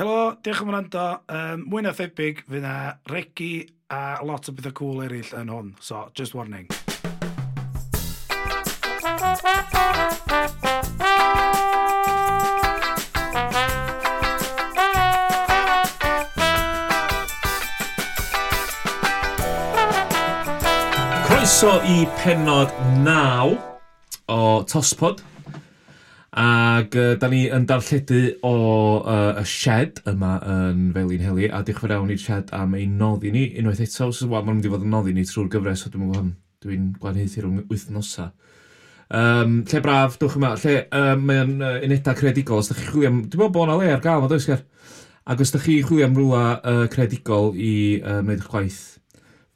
Helo, diolch am wrando. Um, mwy na thebyg, fydd na regi a lot o bethau cool eraill yn hwn. So, just warning. Croeso i penod naw o Tospod. Ac uh, da ni yn darlledu o uh, y shed yma yn Felin Heli, a diolch fawr iawn i'r shed am ei noddi ni unwaith eto. So, wel, mae'n mynd i fod yn noddi ni trwy'r gyfres, so dwi'n gwybod, dwi'n gwanheithu rhwng wythnosa. Um, lle braf, dwch yma, lle um, mae'n uh, unedau creadigol, os da chi chwilio am... Dwi'n meddwl bod yna le ar gael, does ger. Ac os da chi chwilio am rhywle uh, creadigol i uh, wneud eich gwaith,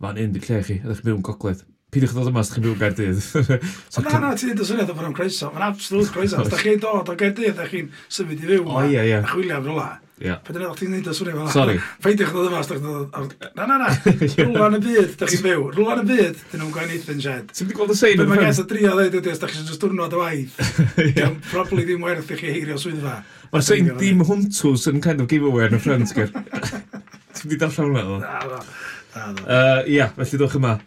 fan un di lle chi, ydych chi'n byw yn gogledd, Pidwch ddod yma os ydych chi'n byw Gaerdydd. so, na, na, ti'n dweud o syniad o fod o'n croeso. Mae'n absolute croeso. Os da chi'n dod o Gaerdydd a chi'n symud i fyw. O, ie, ie. A chwilio am rola. Yeah. Pan ydych chi'n neud o swnio fel Sorry. Peidiwch ddod yma os ydych chi'n... Na, na, na. Rwla yn y byd, ydych chi'n byw. Rwla yn y byd, dyn nhw'n gwaith Nathan Shed. Ti'n mynd i gweld y sein? Mae gas y drio ddeud ydy, os ydych chi'n just diwrnod o waith. Dwi'n probably ddim werth i chi heirio swyddfa. Mae'r sein dim hwntws yn kind of giveaway yn y ffrind, gyr. Ti'n mynd i darllen hwnna, ddo? Na, na. Ia, felly dwch yma.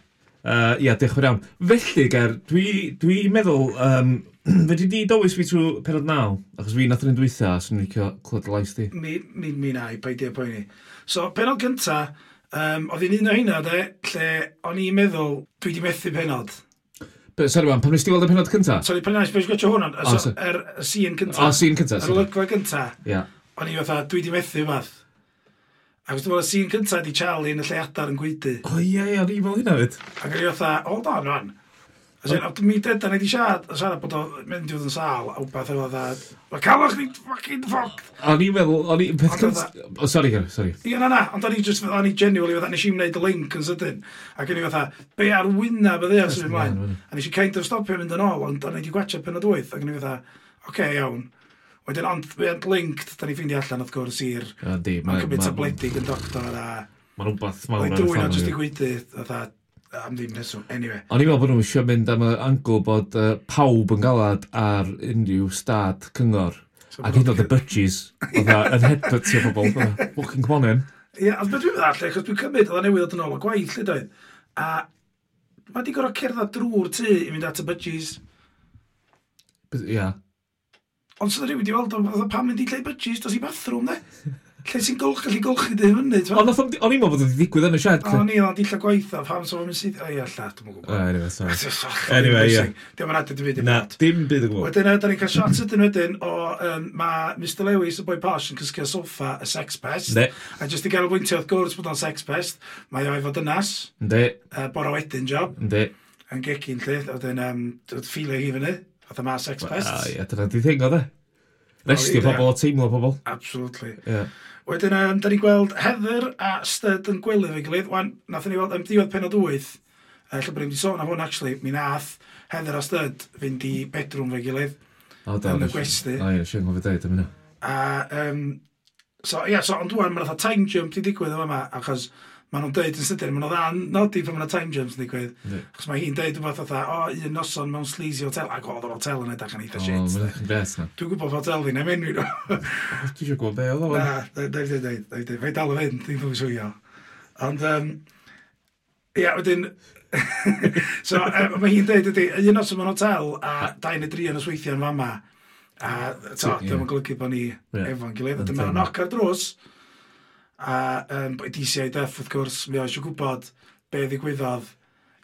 Uh, ia, diolch yn iawn. Felly, Ger, dwi'n dwi, dwi meddwl, um, fe di di dywys fi trwy penod naw, achos fi nath yn dweitha, a swn i'n licio clywed y lais di. Mi, mi, mi na, i baidio pwy ni. So, penod gynta, um, oedd hi'n un o hynna, de, lle o'n i'n meddwl, dwi di methu penod. Be, sorry, man, pan nes ti weld y penod cynta? Sorry, pan nes, beth gwachio hwnna, so, oh, er, y sîn cynta. O, oh, scene cynta. Yr olygfa cynta. Ia. O'n i fatha, dwi di methu fath. Ac wrth y sîn cyntaf di Charlie yn y lle adar yn gwydu. O ie, ie, ni fel hynna fyd. Ac o'n i fatha, hold on, rwan. A sy'n, a mi dydan i di siarad, a siarad bod o'n mynd i fod yn sal, a wbeth efo dda, mae calwch ni fucking ffoc. O'n i'n meddwl, o'n i'n peth cynt... O, sorry, sori, sorry. Ie, na, na, ond o'n i'n just, o'n i'n genuinely, fatha, nes i'n wneud y link yn sydyn. Ac o'n i fatha, be ar wyna bydde ar sy'n mynd mlaen. A nes i'n kind of stopio mynd yn ôl, ond o'n i'n di gwachio pen o dwyth, ac o'n i fatha, oce, okay, iawn. Wedyn, ond, we ond linked, da ni ffeindio allan, wrth gwrs, i'r... Yndi, mae'n... Mae'n tabledig yn doctor a... Mae'n rhywbeth mawr ar y ffamil. Mae'n jyst i gwydu, fatha, am ddim reswm. Anyway. O'n i'n meddwl bod nhw eisiau mynd am y angl bod uh, pawb yn galad ar unrhyw stad cyngor. So ac hyd oed y budgies, oedd yn headbutio pobl. Fucking come on in. Ie, ond beth dwi'n meddwl, achos dwi'n cymryd, oedd newydd oedd yn ôl o gwaith, lle doedd. A mae di gorau cerdded drwy'r tŷ i fynd at y budgies. Ia. Yeah. Ond sydd rhywun wedi weld, oedd pam mynd i lle budgies, dos i bathroom, ne? Lle sy'n golch, gallu golchi dy hynny, ti'n Ond nath- o'n i'n meddwl bod wedi digwydd yn y sied. O, ni, ond i lle gwaith, o, pam sef o'n mynd sydd... O, ie, lla, dwi'n mwyn gwybod. Anyway, sorry. Anyway, ie. Diolch yn adeg dim byd i Na, bod. dim byd yn gwybod. Wedyn, da ni'n cael shot sydyn wedyn o, um, mae Mr Lewis, y boi posh, yn cysgu o soffa y sex pest. Ne. A jyst i gael y bwyntio, wrth gwrs bod o'n sex pest, mae o efo dynas, Ynddi, uh, bora wedyn job, Ne. yn gegin lle, a wedyn um, ffilio hi fyny. Fatha mas expats. Wel, ie, dyna di thing oedd e. Restio pobl o teimlo pobl. Absolutely. Yeah. Wedyn, um, da ni gweld Heather a Stud yn gwely fe gilydd. Wan, nath ni weld yn diwedd penod 8, uh, lle bod ni'n sôn am hwn, actually, mi nath Heather a Stud fynd i bedroom fe gilydd. O, da, yn y gwesti. O, ie, siw'n gofio dweud am hynna. A, um, so, ie, yeah, so, ond dwi'n, mae'n time jump di digwydd yma, achos maen nhw'n dweud yn sydyn, maen nhw'n dda nodi pan maen nhw time jumps yn digwydd. Yeah. Chos mae hi'n dweud rhywbeth oedd o, un noson mewn sleazy hotel, ac oedd o'r hotel yn edrych yn eitha shit. Dwi'n gwybod hotel fi, am enw i nhw. Dwi eisiau gwybod be oedd o. Na, dwi'n dweud, dwi'n dweud, fe dal o fynd, dwi'n fwy swio. Ond, um, ia, wedyn, so, um, mae hi'n dweud ydy, un noson mewn hotel, a dau neu dri yn ysweithio yn fama, a, to, yeah. dwi'n golygu bod ni yeah. efo'n gilydd, a dyma knock ar drws, a um, DCIDF wrth gwrs, mi oes eisiau gwybod be ddigwyddodd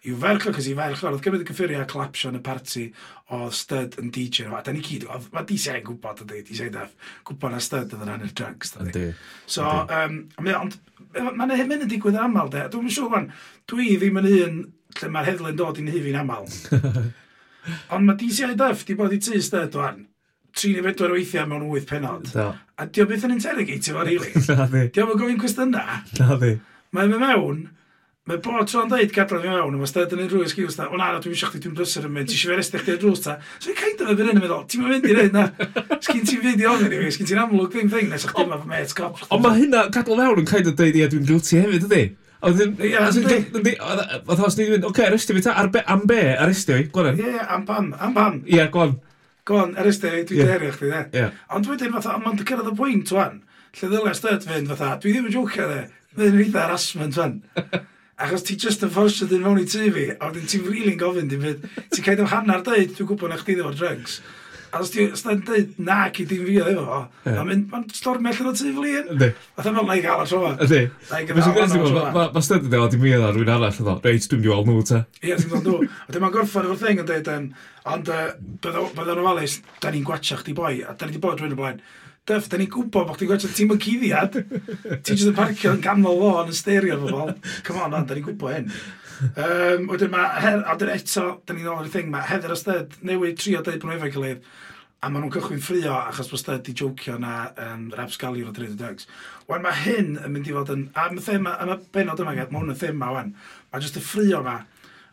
i'w ferch, cos i ferch oedd gymryd y cyffuriau clapsio yn y parti o Stud yn DJ nhw. A da ni gyd, mae DCI yn gwybod ydy, DCI Def, gwybod na Stud oedd yn rhan i'r drugs. Ydy. So, um, ond mae'n hyn yn digwydd yn aml, de. Dwi'n siŵr, man, dwi ddim yn un lle mae'r heddlu'n dod i'n hyfu'n aml. ond mae DCI Def di bod i tu Stud o'n. 34 weithiau mewn 8 penod. A diolch beth yn interrogatio fo, rili. Na di. Diolch yn gofyn cwestiynau. Na di. Mae'n mynd mewn, Mae bod tro'n dweud gadael fi mewn, mae stedd yn ei rwy'n sgiws ta, o na, dwi'n siach dwi'n brysur yn mynd, ti eisiau fe restech ti'n drws ta. So i'n kind of yn yn meddwl, ti'n mynd i'r hyn na, sgyn ti'n fynd i ofyn i fi, sgyn ti'n amlwg ddim thing, nes o'ch dim efo met cop. Ond mae hynna, gadael mewn yn kind of dweud, ie, dwi'n guilty hefyd, ydy? Oedd os ni'n mynd, oce, arestio fi ta, am be, arestio i, gwan Ie, am pam, am pam. Ie, gwan go on, ar ysdi, dwi'n yeah. derio chdi, de. Yeah. Ond wedyn, fatha, ond mae'n cyrraedd y pwynt, wan, lle ddylai styd fynd, fatha, dwi ddim yn jwcio, e. de. Mae'n eitha harassment, wan. Achos ti just yn ffosio dyn mewn i tu fi, a wedyn ti'n rili'n gofyn, ti'n cael o hanner dweud, dwi'n gwybod na chdi ddim o'r drugs. A os ti'n dweud, na, cyd dim fi o efo fo, a mynd, mae'n storm allan o tu flin. Ydy. A ddim yn na'i gael a trofa. Ydy. Na'i gael a trofa. Mae stedd yn dweud, dim i yna rhywun arall yn dweud, reit, dwi'n gweld nhw ta. Ie, dwi'n gweld nhw. A dyma'n gorffan efo'r thing yn dweud, ond byddwn yn ofalus, da ni'n gwachio chdi boi, a da ni wedi bod rhywun o blaen. Dyff, da ni'n gwybod bod chdi'n gwachio ti'n mynd cuddiad. Ti'n jyst yn parcio yn ganol lôn yn y bobl. Come on, da ni'n gwybod hyn um, wedyn mae, her, a dyn eto, dyn ni'n ôl i'r thing, mae Heather a Sted newid trio dweud bod nhw efo'i gilydd, a maen nhw'n cychwyn ffrio achos bod Sted di jocio na um, rap sgalio'r o dreud o. Wan mae hyn yn mynd i fod yn, a mae thema, a mae benod yma, mae hwn yn thema wan, mae jyst y ffrio yma,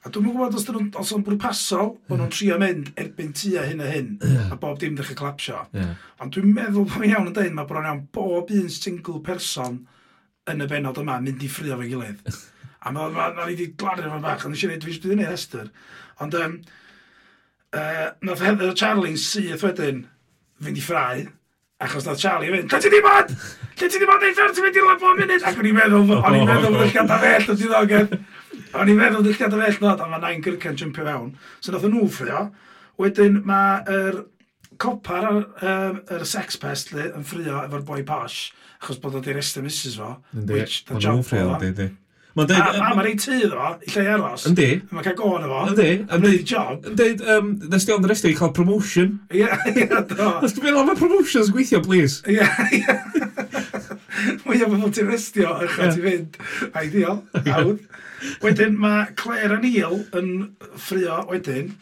A dwi'n gwybod os dyn os o'n bwrpasol, bod nhw'n trio mynd erbyn tua hyn a hyn, a bob dim ddechrau clapsio. Yeah. Ond dwi'n meddwl bod iawn yn dweud, mae bron iawn bob un single person yn y benod yma mynd i ffrio fe gilydd. A mae ma, ma, ni wedi glanio fo'n bach, ond nes i dweud, dwi'n bydd yn ei Hester. Ond, um, uh, nath Heather Charlie'n syth wedyn fynd i ffrau, achos nath Charlie fynd, lle ti di bod? Lle ti di bod ei ffer, ti'n mynd i'r labo munud? Ac o'n i'n meddwl, o'n i'n meddwl, dwi'n gada fell o ddiddoged. O'n i'n meddwl, dwi'n gada fell, nod, a mae nain gyrcan jympio fewn. So nath nhw ffrio. Wedyn mae'r copar ar um, yr sex pest yn ffrio efo'r boi posh, achos bod o'n di'r estyn misys fo. Yndi, o'n nhw'n ffrio, di, di. Mae'n deud... A, a mae'n ei tu ddo, i lle aros. Yndi. Mae'n cael gôn efo. Yndi. Mae'n neud job. Yn deud, um, nes di ond yr estig cael promotion. Ie, ie, do. Nes di mynd promotions gweithio, please. Ie, ie. Mwy o bobl ti'n restio, ych yeah. ti'n fynd. Ideal, awd. Wedyn mae Claire a Neil yn ffrio wedyn.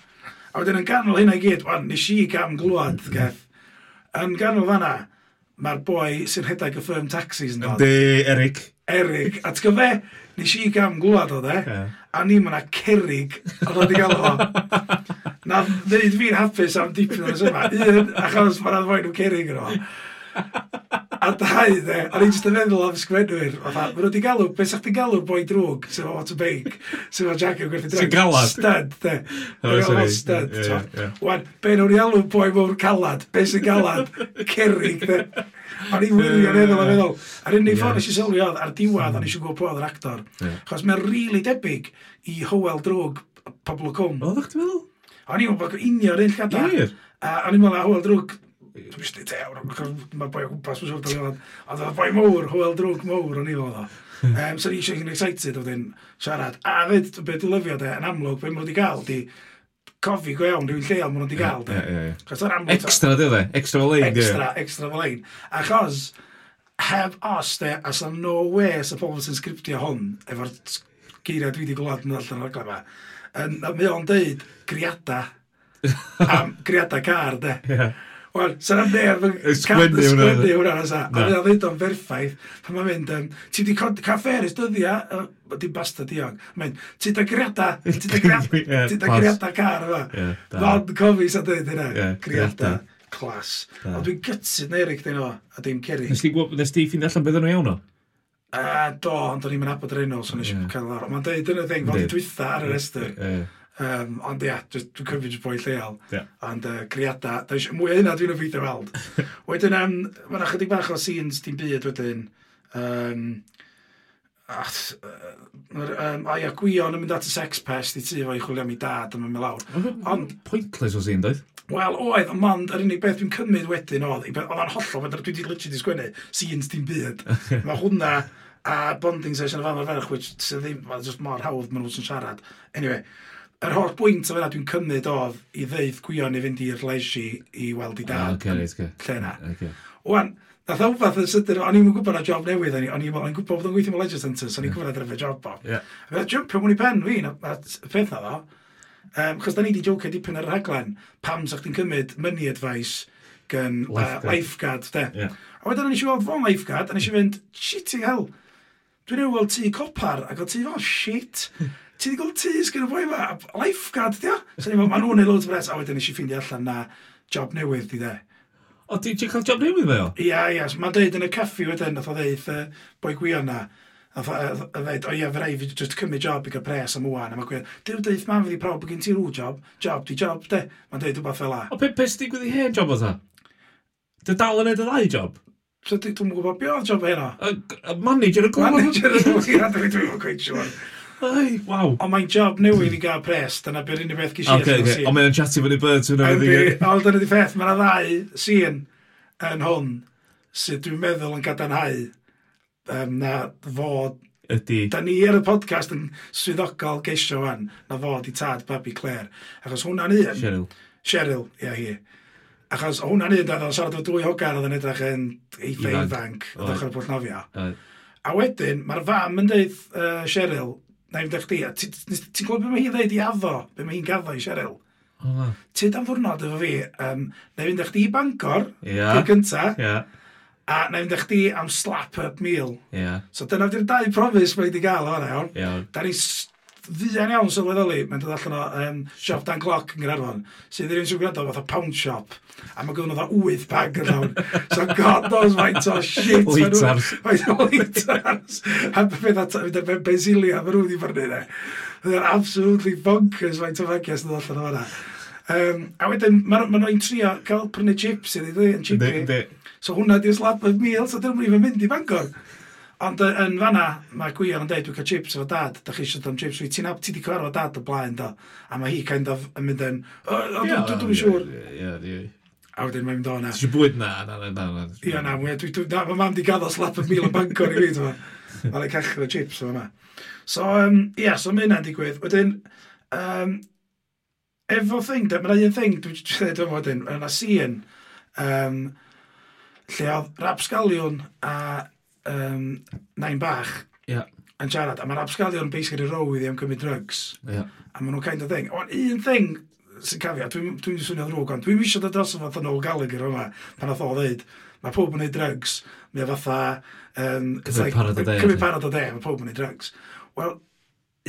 A wedyn yn ganol hynna i gyd, wan, nes i gam glwad, mm. geth. Yn ganol fanna, mae'r boi sy'n rhedeg y firm taxis yn dod. Yndi, Eric. Erig. A ti'n fe, nes i gam glwad o de, yeah. a ni mae'na cerig, a dod i gael o. Na, ddeud fi'n hapus am dipyn o'n yma. Un, achos mae'n adfoen nhw cerig yn o. A dau, de, a ni'n just yn meddwl am sgwennwyr. Fatha, maen nhw wedi galw, beth sa'ch di galw boi drwg, sef o to bake, sef o jacket yn gwerthu drag. Sy'n galad. Stud, de. Oh, stud, yeah, yeah, yeah. Wan, be nhw'n i alw boi mowr calad, beth sy'n galad, cerig, de. O'n i'n wirion meddwl, yn meddwl. A'r unig ffordd nes i sylwi oedd, ar diwedd, o'n i eisiau gwybod pwy oedd yr actor. Chos mae'n rili debyg i Howell Drwg, o Cwm. Oedd eich ti'n meddwl? O'n i'n meddwl unio'r un llada. A o'n i'n meddwl, Howell Drwg, Dwi'n mysdi tew, mae'r boi o gwmpas, mae'n siwr o'n Ond oedd boi mowr, Howell drwg mowr o'n i'n meddwl. o. Um, so ni eisiau chi'n excited o ddyn siarad. A fyd, beth dwi'n lyfio de, yn amlwg, beth mae'n wedi gael, di cofi go iawn, rhywun lleol maen nhw wedi gael. Yeah, yeah, yeah. Extra, dwi dde? Extra fel lein, Extra, extra fel ein. Achos, heb os, de, as a no way sa pobl sy'n sgriptio hwn, efo'r geiriau dwi wedi gwlad yn allan o'r glema, mae o'n deud griada, am griada car, de. Yeah. Wel, sy'n am neb yn sgwennu hwnna Sgwennu nasa. A fydd a ddeud o'n berffaith, pan mae'n mynd um, Ti wedi ca fferis dyddia, dim basta diog. Mae'n, ti da griada, ti da griada, ti da griada car yma. Fod cofis a dweud hynna, griada clas. Ond dwi'n gytsid neu Eric dyn o, a dim Ceri. Nes ti ffindi allan beth o'n iawn o? A do, ond o'n i'n mynd abod yr enw, so nes i cael ar. Mae'n dweud yn y ddeng, fod i dwytha ar y restr. Um, ond ia, dwi'n cyfrif jyst boi lleol. Yeah. Ond uh, criada, da eisiau mwy o hynna dwi'n effeithio weld. wedyn, um, mae'n chydig bach o scenes dim byd wedyn. Um, Ach, um, a ia, gwion yn mynd at y sex pest i ti fo i chwilio am ei dad yn mynd lawr. Ond... Pointless o sy'n dweud? Wel, oedd, ond yr unig beth dwi'n cymryd wedyn oedd, oedd o'n hollol, fedra dwi wedi literally di sgwennu, scenes dim byd. Mae hwnna a bonding session o fan o'r ferch, which sydd ddim, mae'n just mor hawdd maen nhw'n siarad. Anyway, yr holl bwynt o fyna dwi'n cymryd oedd i ddeud gwion i fynd i'r leisi i weld i dad. Ah, okay, right, okay. Lle na. Okay. Wan, nath o fath yn sydyn, o'n i'n gwybod na job newydd, o'n i'n gwybod bod o'n gweithio mewn leisure centres, so o'n i'n gwybod na drefe job bob. Yeah. A jumpio mwyn i pen fi, na, na peth na ddo. Um, Chos da ni wedi jocio dipyn ar y rhaglen, pam sa'ch chi'n cymryd money advice gan lifeguard, uh, lifeguard de. Yeah. A wedyn o'n i eisiau gweld fo'n lifeguard, a nes i fynd, shit i hell, dwi'n ei weld tŷ copar, ac o tŷ fo'n shit. ti wedi gweld tis gyda boi fa, lifeguard, di o? So, ni'n ma'n nhw'n ei loads o bres, a wedyn eisiau ffeindio allan na job newydd, di de. O, ti wedi cael job newydd fe o? Ia, ia, so, mae'n dweud yn y caffi wedyn, nath o ddeud uh, boi gwion na, Nath a ddeud, o ia, fe rai, fi just cymryd job i gael pres am wwan, a mae'n gweud, dyw dweud, ma'n fydd i prawb gen ti rŵ job, job, di job, de, mae'n dweud rhywbeth fel la. O, pe, pe sydd wedi gwneud hen job o ta? Dy dal yn edrych ddau job? So, dwi'n gwybod, be oedd job e heno? Manager y gwybod. Manager y gwybod, dwi'n gwybod, dwi'n gwybod, Ai, waw. Ond mae'n job newydd i gael pres, dyna byr unig beth gysi. Okay, okay. Ond mae'n chatio fyny bird hwnna. Ond dyna di ffeth, mae'n ddau sy'n yn hwn sydd dwi'n meddwl yn gadarnhau um, na fod ydy... Da ni ar y podcast yn swyddogol geisio fan na fod i tad babi Claire. Achos hwnna'n un... Cheryl. Cheryl, ia hi. Achos hwnna'n un, oedd o'n siarad o dwy hogar oedd yn edrych yn eitha ifanc, oedd ochr y pwllnofio. A wedyn, mae'r fam yn deud uh, Cheryl, na i ddech chi, ti'n gwybod beth mae hi'n dweud i addo, beth mae hi'n gaddo i Cheryl? Oh, Tyd am fwrnod efo fi, um, na i fynd eich di i Bangor, yeah. gynta, yeah. a na i fynd eich di am slap-up meal. Yeah. So dyna fydd dau promis mae wedi cael o fan iawn. Yeah. Da ni ddian iawn sylweddoli, mae'n dod allan o um, siop Dan Gloc yn Gyrarfon, sydd ddim un sy'n gwrando fatha pound shop, a mae gyda nhw fatha wyth bag yn llawn. So god knows faint o shit. Litars. Faint o litars. A beth fydd ar ben Basilia, mae nhw wedi farnu ne. They're absolutely bonkers faint o fagias yn dod allan o fanna. Um, a wedyn, mae ma nhw'n trio cael prynu chips iddi, ddweud yn chipi. So hwnna di'r slab of meal, so dyn nhw'n mynd i Bangor. Ond yn fanna, mae Gwion yn dweud, dwi'n cael chips efo dad, da chi eisiau dod am chips, fi ti'n ti di cyfarfod dad o blaen do, a mae hi kind of yn mynd yn, o, dwi'n siŵr. A wedyn mae'n mynd o na. Ti'n bwyd na, na, na, na. Ia, na, mae mam di gaddo slap yn mil o bancor i fi, dwi'n fa. Mae'n cachio chips efo yma. So, um, ia, so mae hynna'n digwydd. Wedyn, um, efo thing, mae'n un thing, dwi'n dweud yma wedyn, yna sien, um, lle oedd Rapsgalion a um, nain bach yeah. yn siarad, a mae'r absgalion basically row iddi am cymryd drugs. Yeah. A maen nhw'n kind of thing. Ond un thing sy'n cafio, dwi'n dwi swnio ddrwg, ond dwi'n eisiau dod dros o fath o Noel Gallagher yma, pan oedd o ddeud, mae pob yn ei drugs, mae fatha... Um, Cymru parod o de. Cymru parod o de, mae pob yn ei drugs. Wel,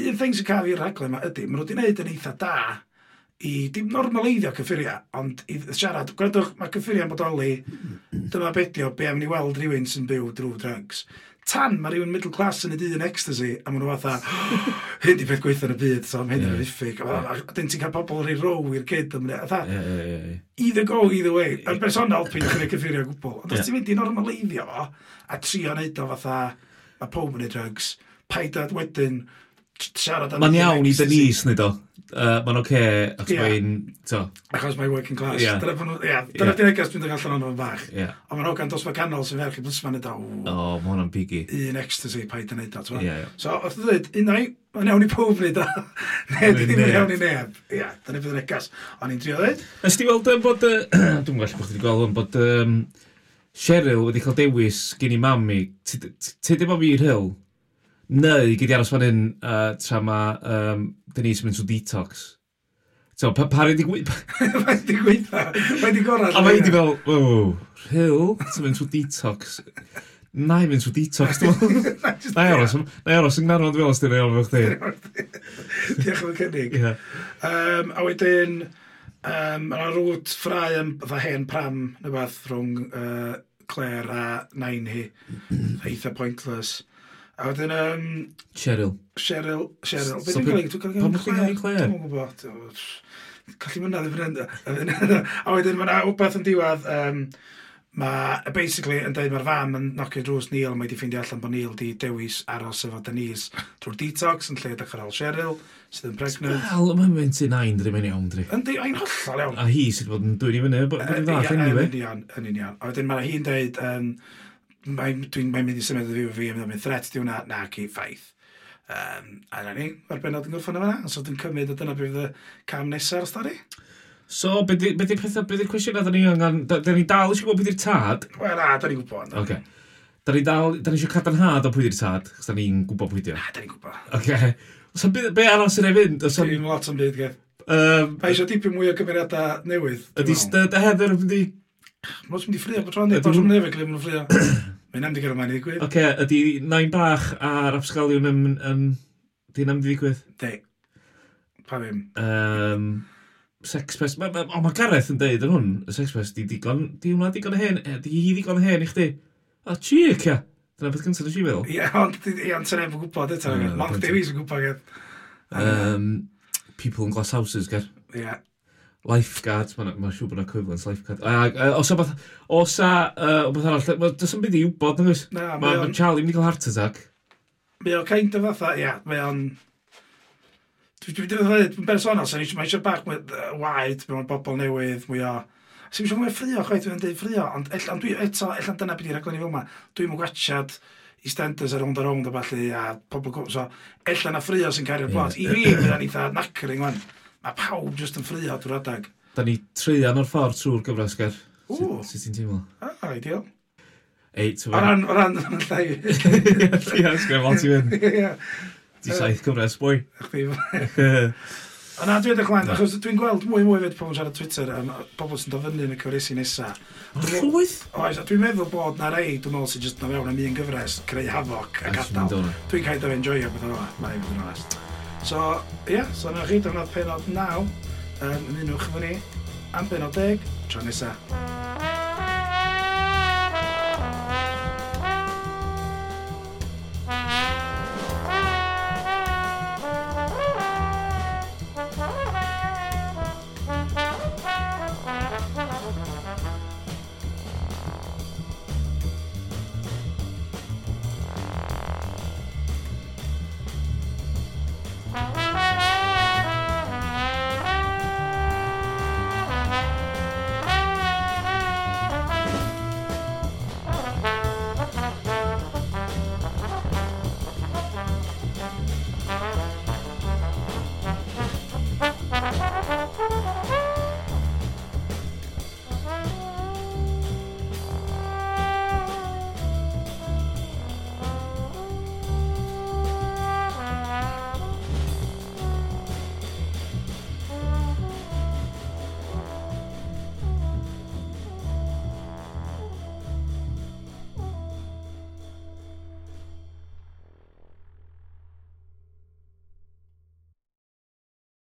un thing sy'n cafio'r rhaglen yma ydy, maen nhw wedi gwneud yn eitha da, i dim normaleiddio cyffuriau, ond i siarad, gwrandwch, mae cyffuriau'n bodoli, dyma bedio, be am ni weld rhywun sy'n byw drwy drugs. Tan mae rhywun middle class yn y dydd yn ecstasy, a maen nhw fatha, hyn di peth gweithio yn y byd, so am hyn yn riffic. A dyn ti'n cael pobl rhi row i'r kid am Fatha, either go, either way. Yn bersonol, pyn chi'n ei cyffuriau gwbl. Ond os ti'n mynd i normaleiddio fo, a trio neud o fatha, mae pob yn ei drugs, paid wedyn, siarad am... Mae'n iawn i Denise, nid o uh, mae'n oce, okay, ac yeah. mae'n... So. Achos mae'n working class. Yeah. Dyna, pan, nhw... yeah, dyna yeah. dynegas dwi'n dod allan o'n o'n fach. Yeah. Ond mae'n ogan dosfa canol sy'n ferch i blysfa'n edo. O, oh, mae hwnna'n bigi. Un ecstasy, paid yn edo. Yeah, yeah. So, oedd dwi'n dweud, unai, mae'n iawn i pob wneud o. ne, di ddim yn iawn i neb. Ia, dyna bydd yn egas. Ond i'n trio dweud. Ys ti weld yn bod... Dwi'n gwell bod wedi gweld bod... Um, Cheryl wedi cael dewis gen i mam i. Ti ddim o fi i'r hill? Neu, gyd i aros fan hyn, uh, tra mae um, Denise yn mynd trwy detox. So, pa, pa rhaid i gwyth... Mae'n di gwyth... Mae'n di gorau... A mae di fel, wow, rhyw, ti'n mynd trwy detox. Na i mynd trwy detox, dwi'n meddwl. Na i aros, na i aros, yng Nghymru, dwi'n meddwl, os dwi'n meddwl, dwi'n meddwl, Diolch yn cynnig. Yeah. Um, a wedyn, um, mae'n rwt ffrau yn fatha hen pram, neu beth, rhwng uh, Claire a Nain hi. Eitha pointless. A wedyn... Um, Cheryl. Cheryl. Cheryl. Be dwi'n cael ei gwneud? Pam chi'n cael Claire? Dwi'n gwybod. Calli mynd ddim yn A wedyn mae'na wbeth yn diwedd... Um, mae, basically, yn dweud mae'r fam yn nocio drws Neil, mae wedi ffeindio allan bod Neil di dewis aros efo Denise drwy'r detox yn lle dechrau al Cheryl, sydd yn pregnant. Wel, mae'n mynd sy'n ein ddim yn iawn, dri. Yndi, ein hollol iawn. A hi sydd wedi bod yn dwi'n i fyny, bod yn dda, yn i fe. Yn union, yn union. A wedyn mae hi'n dweud, um, mae'n mae mynd i symud i fi, fi mae'n mynd threat di hwnna, na ci ffaith. Um, a na ni, mae'r benod yn gyffwn yma, so dwi'n cymryd y dyna bydd y cam nesaf o'r stori. So, beth ydy pethau, beth ydy'r cwestiwn a da ni angen, da, da ni dal eisiau gwybod beth ydy'r tad? Wel, na, da ni'n gwybod. Oce. Okay. Da ni dal, da ni eisiau cadarnhad o pwy ydy'r tad, chos da ni'n gwybod pwy ydy. Na, da ni'n gwybod. Oce. Okay. So, be, be aros yn ei fynd? Dwi'n lot am byd, gef. Um, pa eisiau dipyn mwy o gymeriadau newydd? Ydy Styd a Heather yn mynd i Mae'n mynd i ffrio bod rhan i, bod rhan i fe glim yn ffrio. Mae'n am di gyrra ymlaen i ddigwydd. Oce, okay, ydy nain bach a'r absgaliwn yn... yn Di'n am di ddigwydd? De. Pa ddim. Um, sex pest... Ma, ma, o, mae Gareth yn deud yn hwn, y sex pest, di digon... Di hwnna digon hen, e, di hi digon hen i chdi. O, chi, ca. Dyna beth gyntaf nes i feddwl. Ie, ond i anter efo'n gwybod eto. Mark Davies yn gwybod. Um, people in glass houses, ger. Ie. Yeah lifeguards, mae'n ma siŵr bod yna equivalent lifeguard. Ag, uh, os o os a, uh, o beth arall, ma, does yn byd i wybod, nag oes? Na, mae o'n... Charlie mynd i cael heart attack. Mae o'n kind of fatha, ia, mae o'n... Dwi'n dwi'n bersonol, sa'n eisiau, mae eisiau bach waed, mae o'n bobl newydd, mwy o... Sa'n eisiau mwy ffrio, chwaith, dwi'n dweud ffrio, ond ellan dwi eto, ellan dyna byd i'r aglen i fel yma, dwi'n mwyn gwachad i standards ar ond ar ond a falle, a pobl... So, ellan a ffrio sy'n cario'r plot. I fi, mae'n eitha nacring, wan mae pawb jyst yn ffrio drwy'r adag. Da ni treian o'r ffordd trwy'r gyfres, Ger. Sut ti'n teimlo? Ah, ideal. Ei, ti'n ran... O ran, o ran, llai. Ia, sgrif, ond ti'n mynd. Di saith cyfres, boi. Chdi. O na, dwi'n edrych mlaen, achos dwi'n gweld mwy mwy fed pobl siarad Twitter am pobl sy'n dod fyny yn y cyfresu nesa. Rwydd? Oes, a dwi'n meddwl bod na rei, dwi'n meddwl sy'n just na fewn am un gyfres, creu hafoc ac adael. Dwi'n cael dod enjoy o beth o'n o'n o'n o'n So, ie, yeah, so na chi dyna'r penod 9, um, ymunwch efo ni am benod 10, tro nesaf.